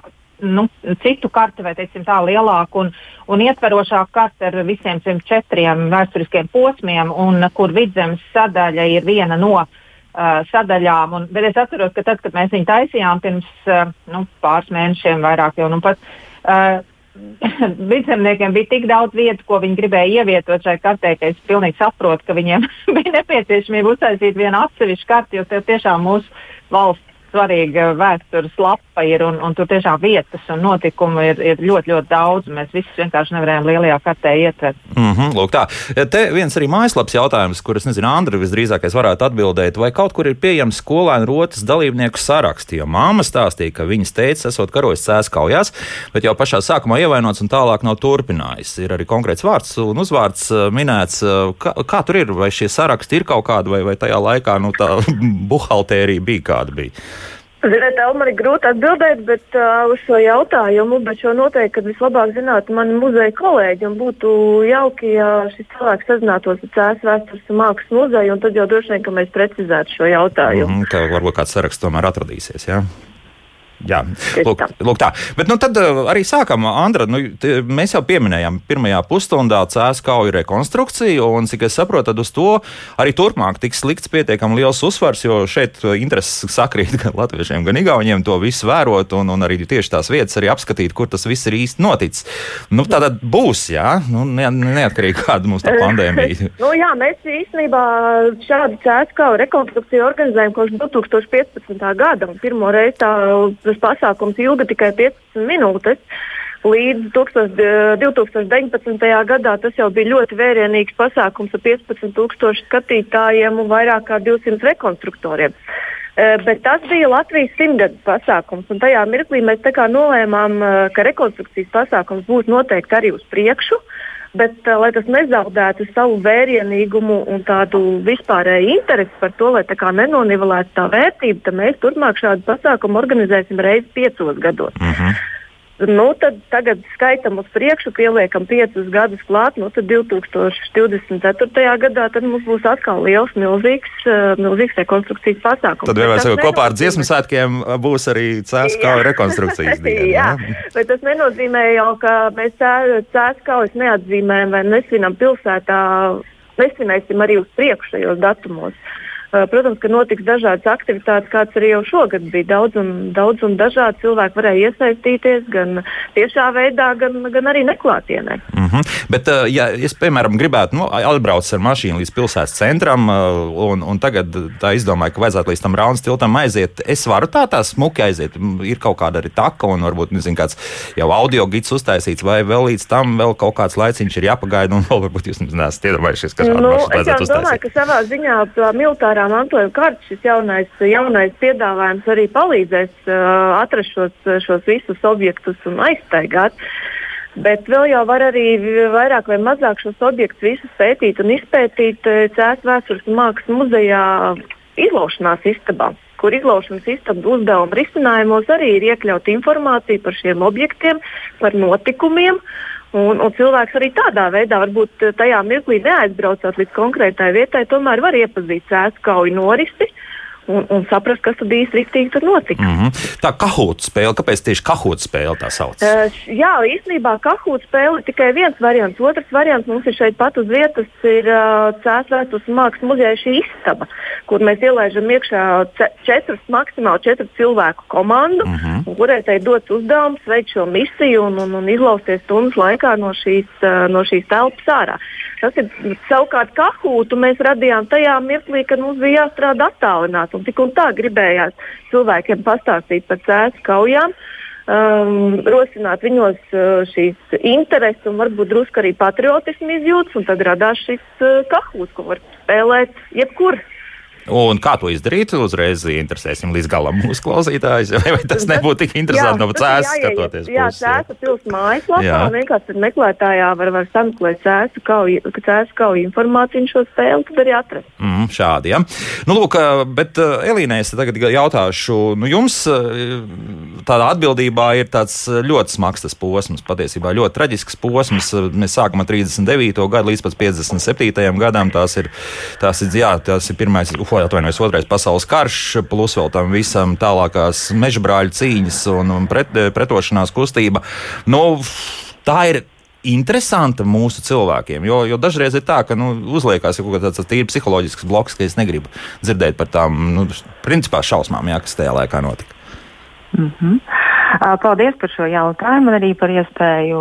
nu, citu karti, vai teiksim, tā lielāku un, un ietverošāku karti ar visiem šiem četriem vēsturiskiem posmiem, un kur vidzemes sadaļa ir viena no uh, sadaļām. Un, bet es atceros, ka tad, kad mēs viņu taisījām pirms uh, nu, pāris mēnešiem, vairāk jau nu pat. Uh, vidzemniekiem bija tik daudz vietu, ko viņi gribēja ievietot šai kartē, ka es pilnīgi saprotu, ka viņiem bija nepieciešamība uztaisīt vienu atsevišķu karti, jo tiešām mūsu valsts svarīga vēstures lapa ir un, un tur tiešām vietas un notikumu ir, ir ļoti, ļoti daudz. Mēs visus vienkārši nevarējām lielajā kartē ietvert. Mm -hmm, lūk, tā. Te viens arī mājaslapas jautājums, kurus nezinu, Andri visdrīzākais varētu atbildēt, vai kaut kur ir pieejams skolēnu rotas dalībnieku saraksts. Jo māma stāstīja, ka viņas teica, esot karojis cēs kaujās, bet jau pašā sākumā ievainots un tālāk nav turpinājis. Ir arī konkrēts vārds un uzvārds uh, minēts. Uh, kā, kā tur ir? Vai šie saraksti ir kaut kādi, vai, vai tajā laikā nu, tā buhaltērija bija kāda bija? Ziniet, Elmar, ir grūti atbildēt bet, uh, uz šo jautājumu, bet šo noteikti, vislabāk zinātu mani muzeja kolēģi, būtu jauki, ja šis cilvēks sazinātos ar Cēlā vēstures mākslas muzeju, un tad jau droši vien, ka mēs precizētu šo jautājumu. Mm, ka varbūt kāds saraksts tomēr atradīsies? Ja? Jā, lūk, lūk tā. Bet nu, tad uh, arī sākam, Andra. Nu, t, mēs jau pieminējām, pirmajā pusstundā cēlā kauju rekonstrukciju, un cik es saprotu, tad uz to arī turpmāk tiks likts pietiekami liels uzsvars, jo šeit intereses sakrīt gan latviešiem, gan igauniem to visu vērot, un, un arī tieši tās vietas arī apskatīt, kur tas viss ir īsti noticis. Nu, tā tad būs, jā, nu, ne, neatkarīgi kāda mums tā pandēmija. nu, jā, mēs īstenībā šādu cēlā kauju rekonstrukciju organizējam kopš 2015. gada. Pirmo reizi tā tas pasākums ilga tikai 15 minūtes. Līdz 2019. gadā tas jau bija ļoti vērienīgs pasākums ar 15,000 skatītājiem un vairāk kā 200 rekonstruktoriem. Bet tas bija Latvijas simtgades pasākums, un tajā mirklī mēs nolēmām, ka rekonstrukcijas pasākums būs noteikti arī uz priekšu. Uh, bet lai tas nezaudētu savu vērienīgumu un tādu vispārēju interesi par to, lai tā kā nenonivelētu tā vērtība, tad mēs turpmāk šādu pasākumu organizēsim reizi piecos gados. Uh mhm. -huh. Nu, tad tagad skaitam uz priekšu, pieliekam piecus gadus klāt. Nu, tad 2024. gadā tad mums būs atkal liels, milzīgs, uh, milzīgs rekonstrukcijas pasākums. Tad jau mēs kopā ar dziesmu svētkiem būs arī cēskauja rekonstrukcijas diena. jā, bet tas nenozīmē jau, ka mēs cēskaujas neatzīmējam vai nesvinam pilsētā, nesvinēsim arī uz priekšu šajos datumos. Uh, Eh, protams, ka notiks dažādas aktivitātes, kāds arī jau šogad bija. Daudz un, daudz un dažādi cilvēki varēja iesaistīties gan tiešā veidā, gan, gan arī neklātienē. Mm -hmm. Bet, eh, ja es, piemēram, gribētu nu, atbraukt ar mašīnu līdz pilsētas centram, eh, un, un tagad tā izdomāju, ka vajadzētu līdz tam Raunas tiltam aiziet, es varu tā tā smuki aiziet. Ir kaut kāda arī taka, un varbūt nezinu, kāds jau audio gids uztaisīts, vai vēl līdz tam vēl kaut kāds laiciņš ir jāpagaida, un vēl varbūt jūs neesat iedomājušies, ka šādu nu, vajadzētu uztaisīt. Es domāju, ka savā ziņā militārā militārā mantojuma kartes šis jaunais, jaunais piedāvājums arī palīdzēs uh, atrast šos, šos visus objektus un aizstaigāt. Bet vēl jau var arī vairāk vai mazāk šos objektus visus pētīt un izpētīt Cēlā vēstures mākslas muzejā izlaušanās istabā, kur izlaušanas istabas uzdevuma risinājumos arī ir iekļauta informācija par šiem objektiem, par notikumiem. Un, un cilvēks arī tādā veidā, varbūt eh, tajā mirklī neaizbraucot līdz konkrētai vietai, tomēr var iepazīt sēskauju norisi un, un saprast, kas tad īsti riktīgi tur notika. Mm -hmm. Tā kahūta spēle, kāpēc tieši kahūta spēle tā sauc? Uh, jā, īstenībā kahūta spēle ir tikai viens variants. Otrs variants mums ir šeit pat uz vietas, ir uh, Cēlā vēstures mākslas muzeja šī istaba, kur mēs ielaižam iekšā četrus, maksimāli četru cilvēku komandu, mm -hmm. kurai tai dots uzdevums veikt šo misiju un, un, un izlausties stundas laikā no šīs, uh, no šīs telpas ārā. Ir savukārt kahūtu mēs radījām tajā mirklī, kad mums bija jāstrādā attālināti un tik un tā gribējās cilvēkiem pastāstīt par cēlus kaujām. Um, rosināt viņos uh, šīs intereses un varbūt drusku arī patriotismu izjūtas, tad radās šis uh, kahūts, ko var spēlēt jebkurš. Un kā to izdarīt? Uzreiz interesēsim līdz galam mūsu klausītājus. Vai, tas nebūtu tik interesanti jā, no cēlus skatoties? Jā, cēlus pilsētas mājaslapā vienkārši meklētājā var, var sameklēt cēlus kauju, kauju informāciju šo spēli tad arī atrast. Mm, šādi. Ja. Nu, lūk, bet Elīnai es tagad jautāšu, nu jums tādā atbildībā ir tāds ļoti smags tas posms, patiesībā ļoti traģisks posms. Mēs sākam ar 39. gadu līdz pat 57. gadam. Tās ir, tās ir, jā, tās ir pirmais. Uh, atvainojos, otrais pasaules karš, plus vēl tam visam tālākās mežbrāļu cīņas un, pret, pretošanās kustība. Nu, tā ir interesanta mūsu cilvēkiem. Jo, jo dažreiz ir tā, ka nu, uzliekas kaut kāds tāds tīri psiholoģisks bloks, ka es negribu dzirdēt par tām nu, principā šausmām, jā, kas tajā laikā notika. Mm -hmm. Paldies par šo jautājumu un arī par iespēju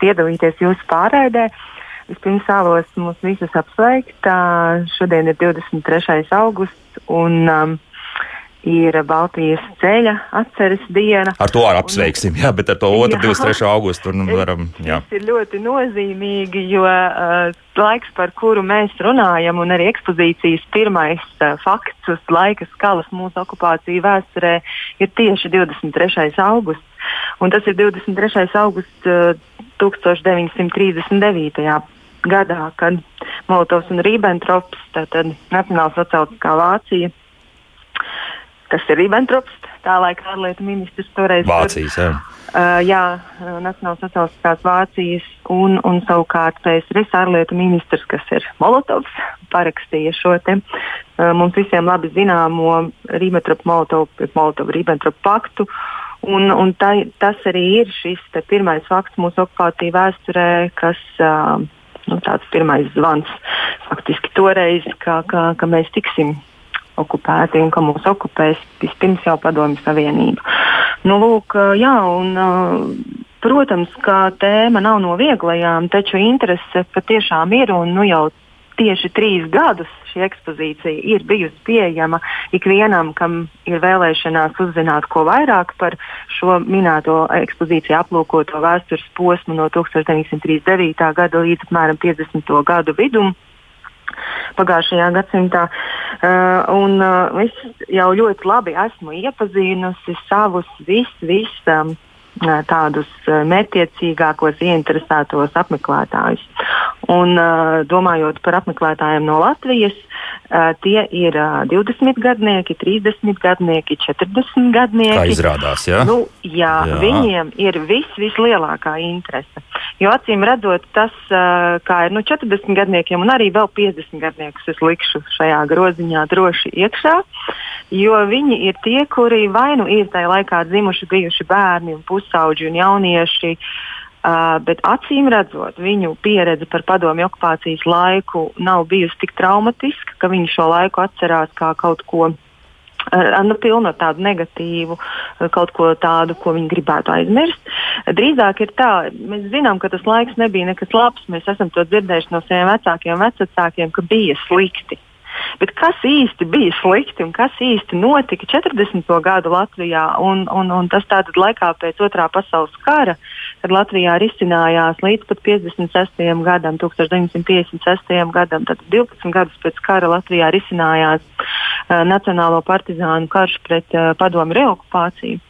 piedalīties jūsu pārraidē. Uh, Vispirms vēlos mūs visus apsveikt. Šodien ir 23. augusts un um, ir Baltijas ceļa atceres diena. Ar to arī apsveiksim, jā, bet ar to otru 23. augustu varam. Jā. Tas ir ļoti nozīmīgi, jo uh, laiks, par kuru mēs runājam, un arī ekspozīcijas pirmais uh, fakts uz laika skalas mūsu okupāciju vēsturē ir tieši 23. augusts. Un tas ir 23. augusts uh, 1939 gadā, kad Molotovs un Ribbentrops, tātad Nacionāla sociālistiskā Vācija, kas ir Ribbentrops, tā laika ārlietu ministrs toreiz. Vācijas, jā. Uh, jā, Nacionāla sociālistiskās Vācijas un, un savukārt PSRS ārlietu ministrs, kas ir Molotovs, parakstīja šo te uh, mums visiem labi zināmo Ribbentrop-Molotov-Ribbentrop paktu. Un, un tā, tas arī ir šis pirmais fakts mūsu okupāciju vēsturē, kas uh, nu, tāds pirmais zvans faktiski toreiz, ka, ka, ka mēs tiksim okupēti un ka mūs okupēs vispirms jau Padomju Savienība. Nu, lūk, jā, un, protams, ka tēma nav no vieglajām, taču interese patiešām ir un nu, jau tieši trīs gadus šī ekspozīcija ir bijusi pieejama ikvienam, kam ir vēlēšanās uzzināt ko vairāk par šo minēto ekspozīciju aplūkoto vēstures posmu no 1939. gada līdz apmēram 50. gadu vidum pagājušajā gadsimtā. Uh, un uh, es jau ļoti labi esmu iepazinusi savus vis, vis, um, tādus mērķiecīgākos, ieinteresētos apmeklētājus. Un, domājot par apmeklētājiem no Latvijas, tie ir 20 gadnieki, 30 gadnieki, 40 gadnieki. Tā izrādās, jā. Nu, jā, jā. Viņiem ir vis, vislielākā interese. Jo acīm redzot, tas, kā ir nu, 40 gadniekiem un arī vēl 50 gadniekus, es likšu šajā groziņā droši iekšā, jo viņi ir tie, kuri vai nu ir tajā laikā dzimuši, bijuši bērni un pusauģi un jaunieši. Uh, bet acīm redzot, viņu pieredze par padomju okupācijas laiku nav bijusi tik traumatiska, ka viņi šo laiku atcerās kā kaut ko nu, pilnu ar tādu negatīvu, kaut ko tādu, ko viņi gribētu aizmirst. Drīzāk ir tā, mēs zinām, ka tas laiks nebija nekas labs. Mēs esam to dzirdējuši no saviem vecākiem, vecākiem, ka bija slikti. Bet kas īsti bija slikti un kas īsti notika 40. gadu Latvijā un, un, un tas tātad laikā pēc otrā pasaules kara, kad Latvijā risinājās līdz pat 56. gadam, 1956. gadam, tad 12 gadus pēc kara Latvijā risinājās uh, Nacionālo partizānu karš pret uh, padomu reokupāciju.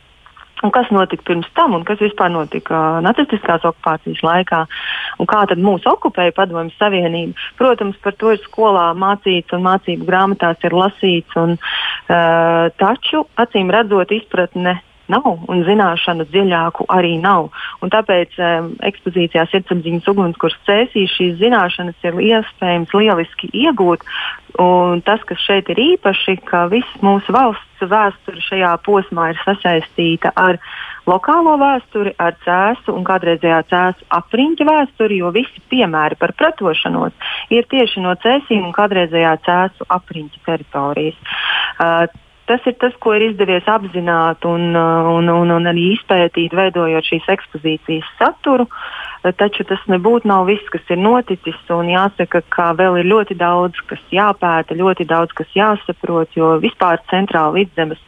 Un kas notika pirms tam, un kas vispār notika nacistiskās okupācijas laikā, un kā tad mūs okupēja Padomju Savienība. Protams, par to ir skolā mācīts un mācību grāmatās ir lasīts, un, uh, taču acīm redzot, izpratne nav, un zināšanu dziļāku arī nav. Un tāpēc um, ekspozīcijā Sirdsapziņas ugunskurs cēsīs šīs zināšanas ir iespējams lieliski iegūt. Un tas, kas šeit ir īpaši, ka viss mūsu valsts vēsture šajā posmā ir sasaistīta ar lokālo vēsturi, ar cēsu un kādreizējā cēsu apriņķa vēsturi, jo visi piemēri par pretošanos ir tieši no cēsīm un kādreizējā cēsu apriņķa teritorijas. Uh, Tas ir tas, ko ir izdevies apzināt un, uh, un, un, un arī izpētīt, veidojot šīs ekspozīcijas saturu. Taču tas nebūtu nav viss, kas ir noticis. Jāsaka, ka vēl ir ļoti daudz, kas jāpēta, ļoti daudz, kas jāsaprot, jo vispār centrāla vidzemes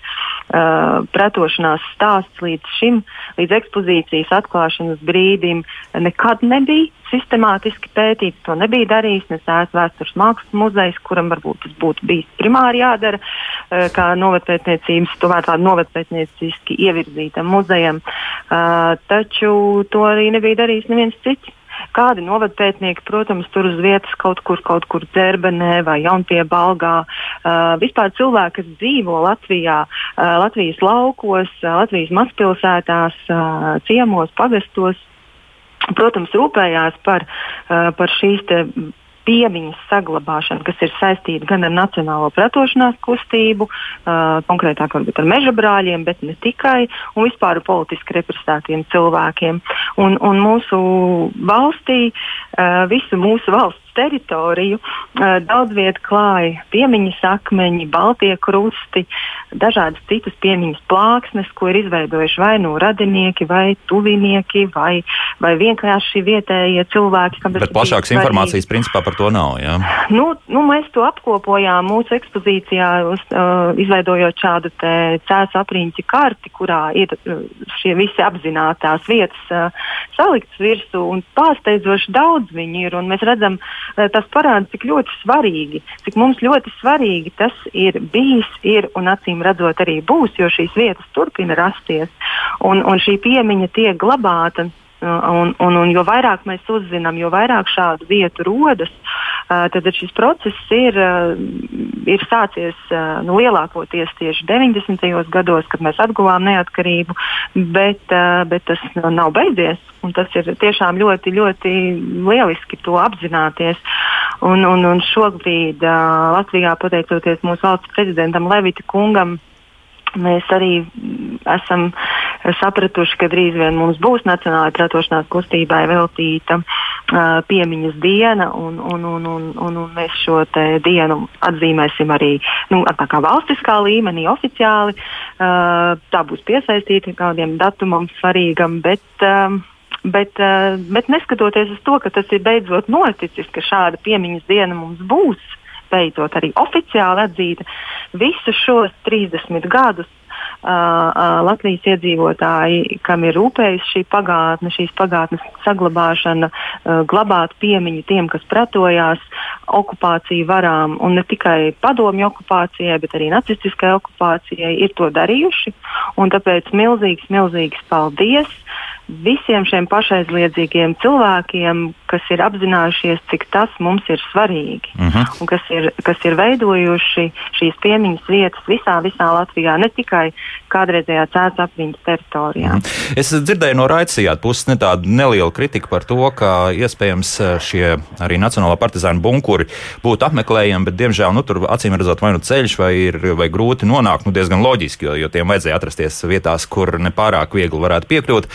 uh, pretošanās stāsts līdz šim, līdz ekspozīcijas atklāšanas brīdim, nekad nebija sistemātiski pētīts. To nebija darījis ne Sēs vēstures mākslas muzejs, kuram varbūt tas būtu bijis primāri jādara, uh, kā novatpētniecības, tomēr tādu novatpētnieciski ievirzītam muzejam. Uh, taču to arī nebija darījis neviens cits. Kādi novadpētnieki, protams, tur uz vietas kaut kur, kaut kur dzerbenē vai jaunpiebalgā. Uh, vispār cilvēki, kas dzīvo Latvijā, uh, Latvijas laukos, uh, Latvijas mazpilsētās, uh, ciemos, pagastos, protams, rūpējās par, uh, par šīs piemiņas saglabāšanu, kas ir saistīta gan ar nacionālo pretošanās kustību, uh, konkrētāk varbūt ar meža brāļiem, bet ne tikai, un vispār politiski represētiem cilvēkiem. Un, un mūsu valstī, uh, visu mūsu valsts teritoriju. Daudz vietā klāja piemiņas akmeņi, baltie krusti, dažādas citas piemiņas plāksnes, ko ir izveidojuši vai nu radinieki, vai tuvinieki, vai, vai vienkārši vietējie cilvēki. Bet plašākas informācijas principā par to nav. Jā? Nu, nu, mēs to apkopojām mūsu ekspozīcijā, uz, uh, izveidojot šādu cēlus apriņķi karti, kurā ir šie visi apzinātās vietas uh, saliktas virsū un pārsteidzoši daudz viņi ir. Mēs redzam, Eh, tas parāda, cik ļoti svarīgi, cik mums ļoti svarīgi tas ir bijis, ir un acīm redzot arī būs, jo šīs vietas turpina rasties. Un, un šī piemiņa tiek glabāta Un, un, un jo vairāk mēs uzzinām, jo vairāk šādu vietu rodas, tad šis process ir, uh, ir sācies uh, nu, lielākoties tieši 90. gados, kad mēs atguvām neatkarību, bet, bet tas nav beidzies. Tas ir tiešām ļoti, ļoti lieliski to apzināties. Un, un, un šobrīd Latvijā, pateicoties mūsu valsts prezidentam Levita kungam, Mēs arī esam sapratuši, ka drīz vien mums būs Nacionālajai pretošanās kustībai veltīta uh, piemiņas diena, un, un, un, un, un, un mēs šo dienu atzīmēsim arī nu, valstiskā līmenī, oficiāli. Uh, tā būs piesaistīta kādiem datumam svarīgam, bet. Um, Bet, uh, bet neskatoties uz to, ka tas ir beidzot noticis, ka šāda piemiņas diena mums būs, beidzot arī oficiāli atzīta. Visus šos 30 gadus Uh, uh, Latvijas iedzīvotāji, kam ir rūpējusi šī pagātne, šīs pagātnes saglabāšana, uh, glabāt piemiņu tiem, kas pretojās okupāciju varām, un ne tikai padomju okupācijai, bet arī nacistiskai okupācijai, ir to darījuši. Tāpēc milzīgs, milzīgs paldies! Visiem šiem pašaizliedzīgiem cilvēkiem, kas ir apzinājušies, cik tas mums ir svarīgi uh mhm. -huh. un kas ir, kas ir veidojuši šīs piemiņas vietas visā, visā Latvijā, ne tikai kādreizējā cēlā apziņas teritorijā. Uh -huh. Es dzirdēju no Raicijāta puses ne tādu nelielu kritiku par to, ka iespējams eh, šie arī Nacionālā partizāna bunkuri būtu apmeklējami, bet diemžēl nu, tur acīm redzot vai nu ceļš vai ir vai grūti nonākt, nu diezgan loģiski, jo, jo tiem vajadzēja atrasties vietās, kur nepārāk viegli varētu piekļūt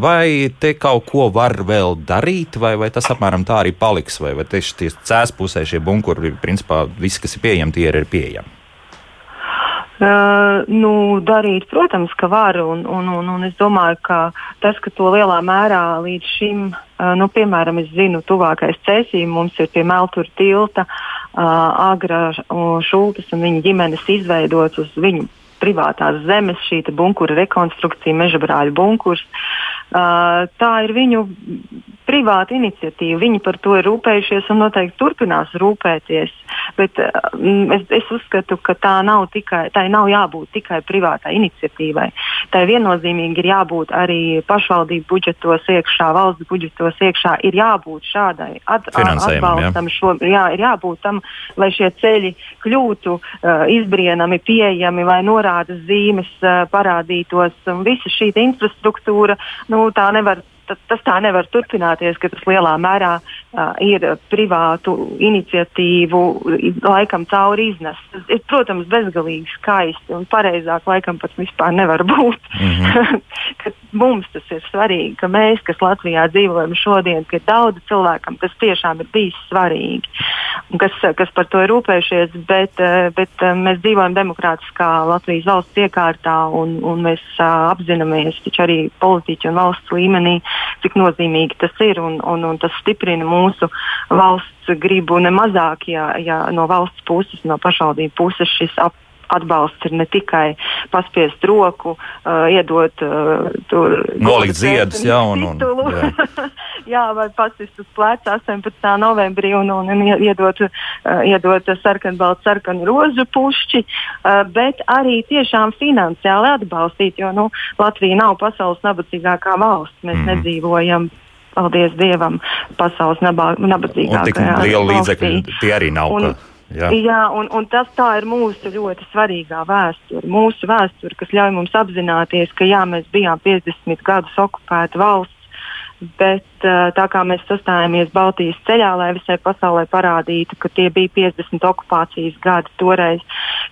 vai te kaut ko var vēl darīt, vai, vai tas apmēram tā arī paliks, vai, vai tieši tie cēs pusē šie bunkuri, principā viss, kas ir pieejami, tie ir pieejami? Uh, nu, darīt, protams, ka var. Un, un, un, un es domāju, ka tas, ka to lielā mērā līdz šim, uh, nu, piemēram, es zinu, tuvākais cēsījums mums ir pie Meltura tilta, uh, Agra Šultas un viņa ģimenes izveidots uz viņu privātās zemes, šī bunkura rekonstrukcija, meža brāļu bunkurs. Tā ir viņu privāta iniciatīva. Viņi par to ir rūpējušies un noteikti turpinās rūpēties. Bet es, es uzskatu, ka tā nav tikai, tā nav jābūt tikai privātai iniciatīvai. Tā viennozīmīgi ir jābūt arī pašvaldību budžetos iekšā, valsts budžetos iekšā. Ir jābūt šādai at, atbalstam, jā. Šo, jā, ir jābūt tam, lai šie ceļi kļūtu uh, izbrienami, pieejami, vai norādes zīmes uh, parādītos. Visa šī infrastruktūra, nu, tā nevar tas tā nevar turpināties, ka tas lielā mērā uh, ir privātu iniciatīvu laikam cauri iznests. Tas ir, protams, bezgalīgi skaisti un pareizāk laikam pat vispār nevar būt. Mm -hmm. Mums tas ir svarīgi, ka mēs, kas Latvijā dzīvojam šodien, ka daudz cilvēkam tas tiešām ir bijis svarīgi, kas, kas par to ir rūpējušies, bet, bet mēs dzīvojam demokrātiskā Latvijas valsts iekārtā un, un mēs uh, apzināmies arī politiķu un valsts līmenī, cik nozīmīgi tas ir, un, un, un tas stiprina mūsu valsts gribu nemazāk, ja, ja no valsts puses, no pašvaldību puses šis ap, atbalsts ir ne tikai paspiest roku, uh, iedot uh, tur nolikt ziedus, jā, un, un, jā. jā, vai pasist uz pleca 18. novembrī un, un, un iedot, uh, iedot sarkanbaltu sarkanu rožu pušķi, uh, bet arī tiešām finansiāli atbalstīt, jo nu, Latvija nav pasaules nabadzīgākā valsts. Mēs mm nedzīvojam paldies Dievam, pasaules nabadzīgākajā. Tik liela līdzekļa tie arī nav. Un, ka... Jā, Jā un, un tas ir mūsu ļoti svarīgā vēsture. Mūsu vēsture, kas ļauj mums apzināties, ka jā, mēs bijām 50 gadus okupēta valsts, bet tā kā mēs sastājāmies Baltijas ceļā, lai visai pasaulē parādītu, ka tie bija 50 okupācijas gadi toreiz,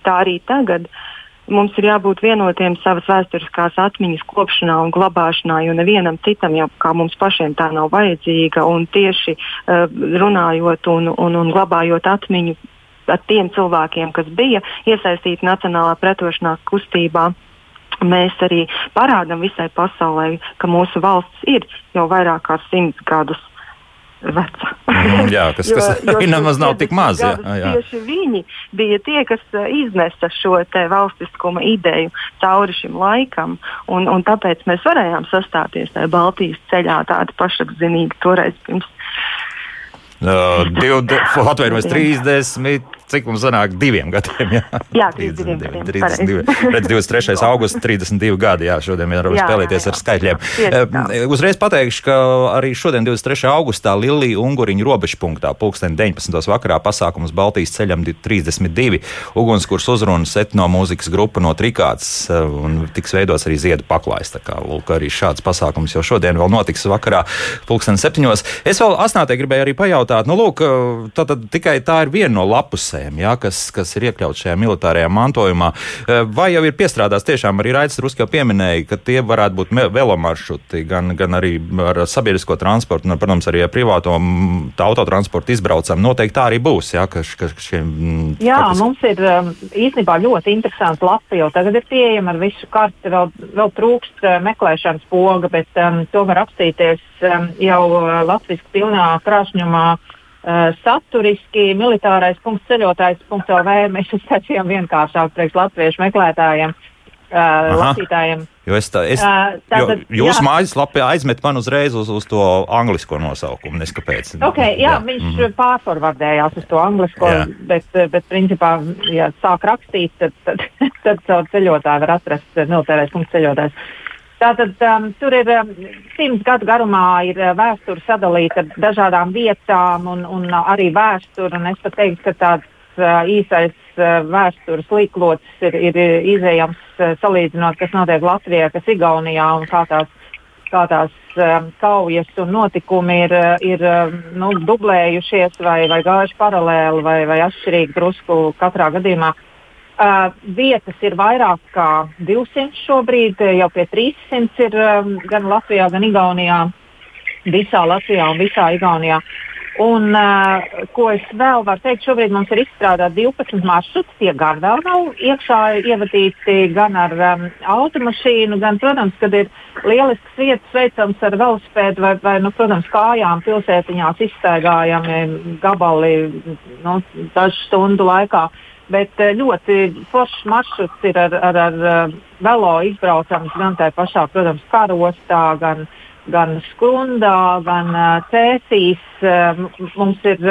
tā arī tagad. Mums ir jābūt vienotiem savas vēsturiskās atmiņas kopšanā un glabāšanā, jo nevienam citam jau kā mums pašiem tā nav vajadzīga. Tieši uh, runājot un, un, un glabājot atmiņu ar tiem cilvēkiem, kas bija iesaistīti Nacionālā pretošanās kustībā mēs arī parādām visai pasaulē, ka mūsu valsts ir jau vairāk kā simts gadus veca. Mm, jā, kas, jo, kas jo nemaz nav tik maz. Jā, jā. Tieši viņi bija tie, kas uh, iznesa šo valstiskuma ideju cauri šim laikam, un, un tāpēc mēs varējām sastāties tajā Baltijas ceļā tādi pašapzinīgi toreiz pirms. Uh, Atvainojos, 30, cik mums sanāk, diviem gadiem. Jā, jā 32 gadiem. 32, 23. augusts, 32 gadi. Jā, šodien varam spēlēties jā, jā. ar skaitļiem. Jā, Uzreiz pateikšu, ka arī šodien, 23. augustā, Lilija Unguriņa robežpunktā, pulksten 19. vakarā pasākums Baltijas ceļam 32. Ugunskurs uzrunas etno mūzikas grupa no Trikāts un tiks veidots arī ziedu paklājs. Tā kā lūk, arī šāds pasākums jau šodien vēl notiks vakarā, pulksten 7. Es vēl asnātē gribēju arī pajautāt, nu lūk, tā tad tikai tā ir viena no lapusēm militāriem, ja, kas, kas ir iekļauts šajā militārajā mantojumā. Eh, vai jau ir piestrādāts tiešām arī Raidis Ruskā pieminēja, ka tie varētu būt velomaršruti, gan, gan arī ar sabiedrisko transportu, un, protams, arī ar privāto autotransportu izbraucam. Noteikti tā arī būs. Ja, ka, ka šiem, Jā, faktiski... mums ir um, īstenībā ļoti interesanti lapa, jo tagad ir pieejama ar visu karti, vēl, vēl trūkst uh, meklēšanas poga, bet um, to var apstīties um, jau uh, Latvijas pilnā krāšņumā Uh, saturiski militārais punkts ceļotājs.lv mēs uztaisījām vienkāršāk priekš latviešu meklētājiem. Uh, lasītājiem. Jo es tā, es, uh, tātad, jo jūsu mājaslapā aizmet man uzreiz uz, uz to anglisko nosaukumu. Neskapēc. Okay, jā, jā, viņš mm -hmm. pārforvardējās uz to anglisko, jā. bet, bet principā, ja sāk rakstīt, tad, tad, tad caur ceļotāju var atrast militārais punkts ceļotājs. Tātad um, tur ir um, simts gadu garumā ir uh, vēsture sadalīta dažādām vietām un, un uh, arī vēsture. Es pat teiktu, ka tāds uh, īsais uh, vēstures līklots ir, ir izējams uh, salīdzinot, kas notiek Latvijā, kas Igaunijā un kā tās, kā tās um, kaujas un notikumi ir, uh, ir um, nu, dublējušies vai, vai gājuši paralēli vai, vai atšķirīgi drusku katrā gadījumā. Uh, Uh, vietas ir vairāk kā 200 šobrīd, jau pie 300 ir um, gan Latvijā, gan Igaunijā. Visā Latvijā un visā Igaunijā. Un, uh, ko es vēl varu teikt, šobrīd mums ir izstrādāti 12 maršruti. Tie gan vēl nav iekšā ievadīti gan ar um, automašīnu, gan, protams, kad ir lielisks vietas veicams ar velospēdu vai, vai nu, protams, kājām pilsētiņās izstaigājami gabali nu, dažu stundu laikā. Uh, Bet ļoti foršs maršruts ir ar, ar, ar velo izbraucams gan tajā pašā, protams, karostā, gan, gan skrundā, gan cēsīs. Mums ir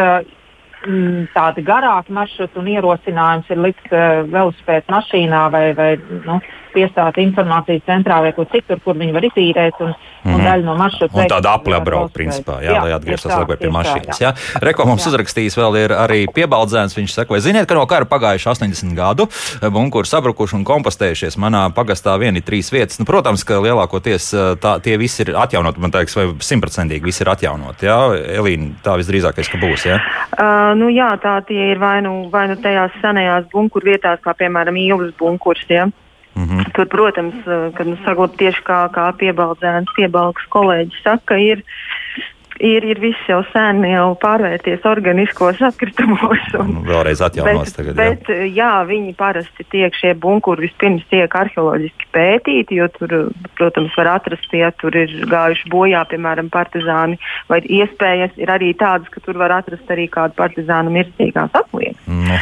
tādi garāki maršruti un ierosinājums ir likt velospēdu mašīnā vai, vai nu, piestāt informācijas centrā vai kur citur, kur viņi var izīrēt. Un, mm. un mhm. daļa no maršruta. Un tāda aplebraukt, principā, jā, jā, lai atgrieztos atpakaļ pie mašīnas. Jā. Jā. Reko mums jā. uzrakstījis vēl ir arī piebaldzēns. Viņš saka, vai ziniet, ka no kara pagājuši 80 gadu, bunkuri sabrukuši un kompostējušies. Manā pagastā vien ir trīs vietas. Nu, protams, ka lielākoties tā, tie visi ir atjaunoti, man liekas, vai simtprocentīgi visi ir atjaunoti. Jā, Elīna, tā visdrīzākais, ka būs. Jā, uh, nu, jā tā tie ir vai nu, vai nu tajās senajās bunkuru vietās, kā piemēram Īvas bunkurs. Ja? Mm -hmm. Tur, protams, kad nu, saglabāt tieši kā, kā piebaldzēns, piebalgs kolēģis saka, ir ir, ir viss jau sen jau pārvērties organiskos atkritumos. Un, nu, vēlreiz atjaunos bet, tagad. Jā. Bet, jā, viņi parasti tiek šie bunkuri vispirms tiek arheoloģiski pētīti, jo tur, protams, var atrast, ja tur ir gājuši bojā, piemēram, partizāni, vai iespējas ir arī tādas, ka tur var atrast arī kādu partizānu mirstīgās apliekas. Nu,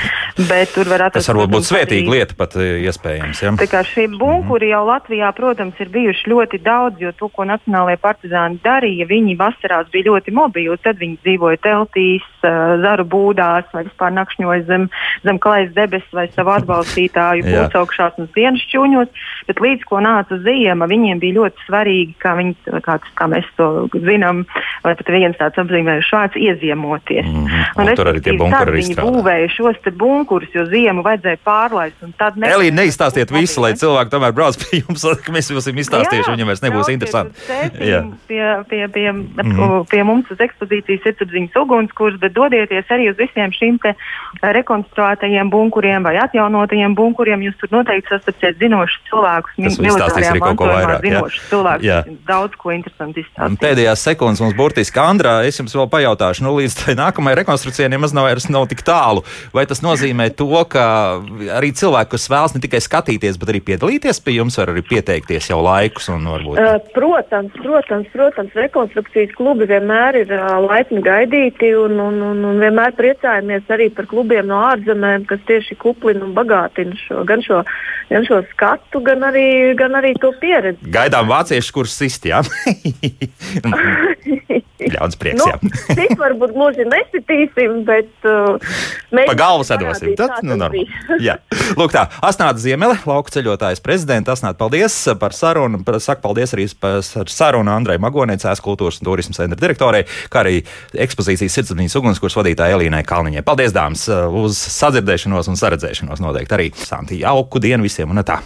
bet tur var atrast. Tas varbūt būtu svētīga lieta pat iespējams. Ja? Tā kā šie bunkuri mm jau Latvijā, protams, ir bijuši ļoti daudz, jo to, ko nacionālajie partizāni darīja, viņi vasarās bija ļoti mobili. Tad viņi dzīvoja teltīs, zaru būdās vai vispār nakšņoja zem, zem klājas debesis vai savu atbalstītāju pulcaugšās un dienas šķūņos. Bet līdz ko nāca ziema, viņiem bija ļoti svarīgi, kā, viņi, kā, kā mēs to zinām, vai pat viens tāds apzīmējums vārds ieziemoties. Mm -hmm. Un, un tur arī tie bunkuri viņi strādā. būvēja šos te bunkurus, jo ziemu vajadzēja pārlaist. Elīna, neizstāstiet visu, lai cilvēki tomēr brauc pie jums, mēs jums esam izstāstījuši, viņam vairs nebūs interesanti. Pie, pie, pie, pie, mm. pie mums uz ekspozīcijas sirdsapziņas ugunskurs, bet dodieties arī uz visiem šīm te rekonstruētajiem bunkuriem vai atjaunotajiem bunkuriem. Jūs tur noteikti sastapsiet zinošus cilvēkus, militārajā mantojumā zinošus cilvēkus. Jā. Daudz ko interesanti izstāstīt. Pēdējās sekundes mums burtiski Andrā, es jums vēl pajautāšu, nu līdz tai nākamajai rekonstrukcijai nemaz nav, nav tik tālu. Vai tas nozīmē to, ka arī cilvēki, kas vēlas ne tikai skatīties, bet arī piedalīties pie jums, var arī pieteikties jau laikus un varbūt? Uh, protams, protams, protams, rekonstrukcijas klubi vienmēr ir uh, laipni gaidīti un, un, un, un vienmēr priecājamies arī par klubiem no ārzemēm, kas tieši kuplina un bagātina šo, gan, šo, gan šo skatu, gan arī, gan arī to pieredzi. Gaidām vāciešu kursus sistijā. Ļauns prieks, nu, jā. Tik varbūt gluži nesitīsim, bet uh, mēs. Pa galvu sadosim. Tad, nu, jā. Lūk tā, Asnāta Ziemele, lauku ceļotājs prezidenta. Asnāta, paldies par sarunu. Saku paldies arī par sarunu Andrai Magonē, Cēs kultūras un turismas centra direktorei, kā arī ekspozīcijas sirdsapziņas ugunskurs vadītājai Elīnai Kalniņai. Paldies, dāmas, uz sadzirdēšanos un saredzēšanos noteikti arī. Santi, jauku dienu visiem un tā!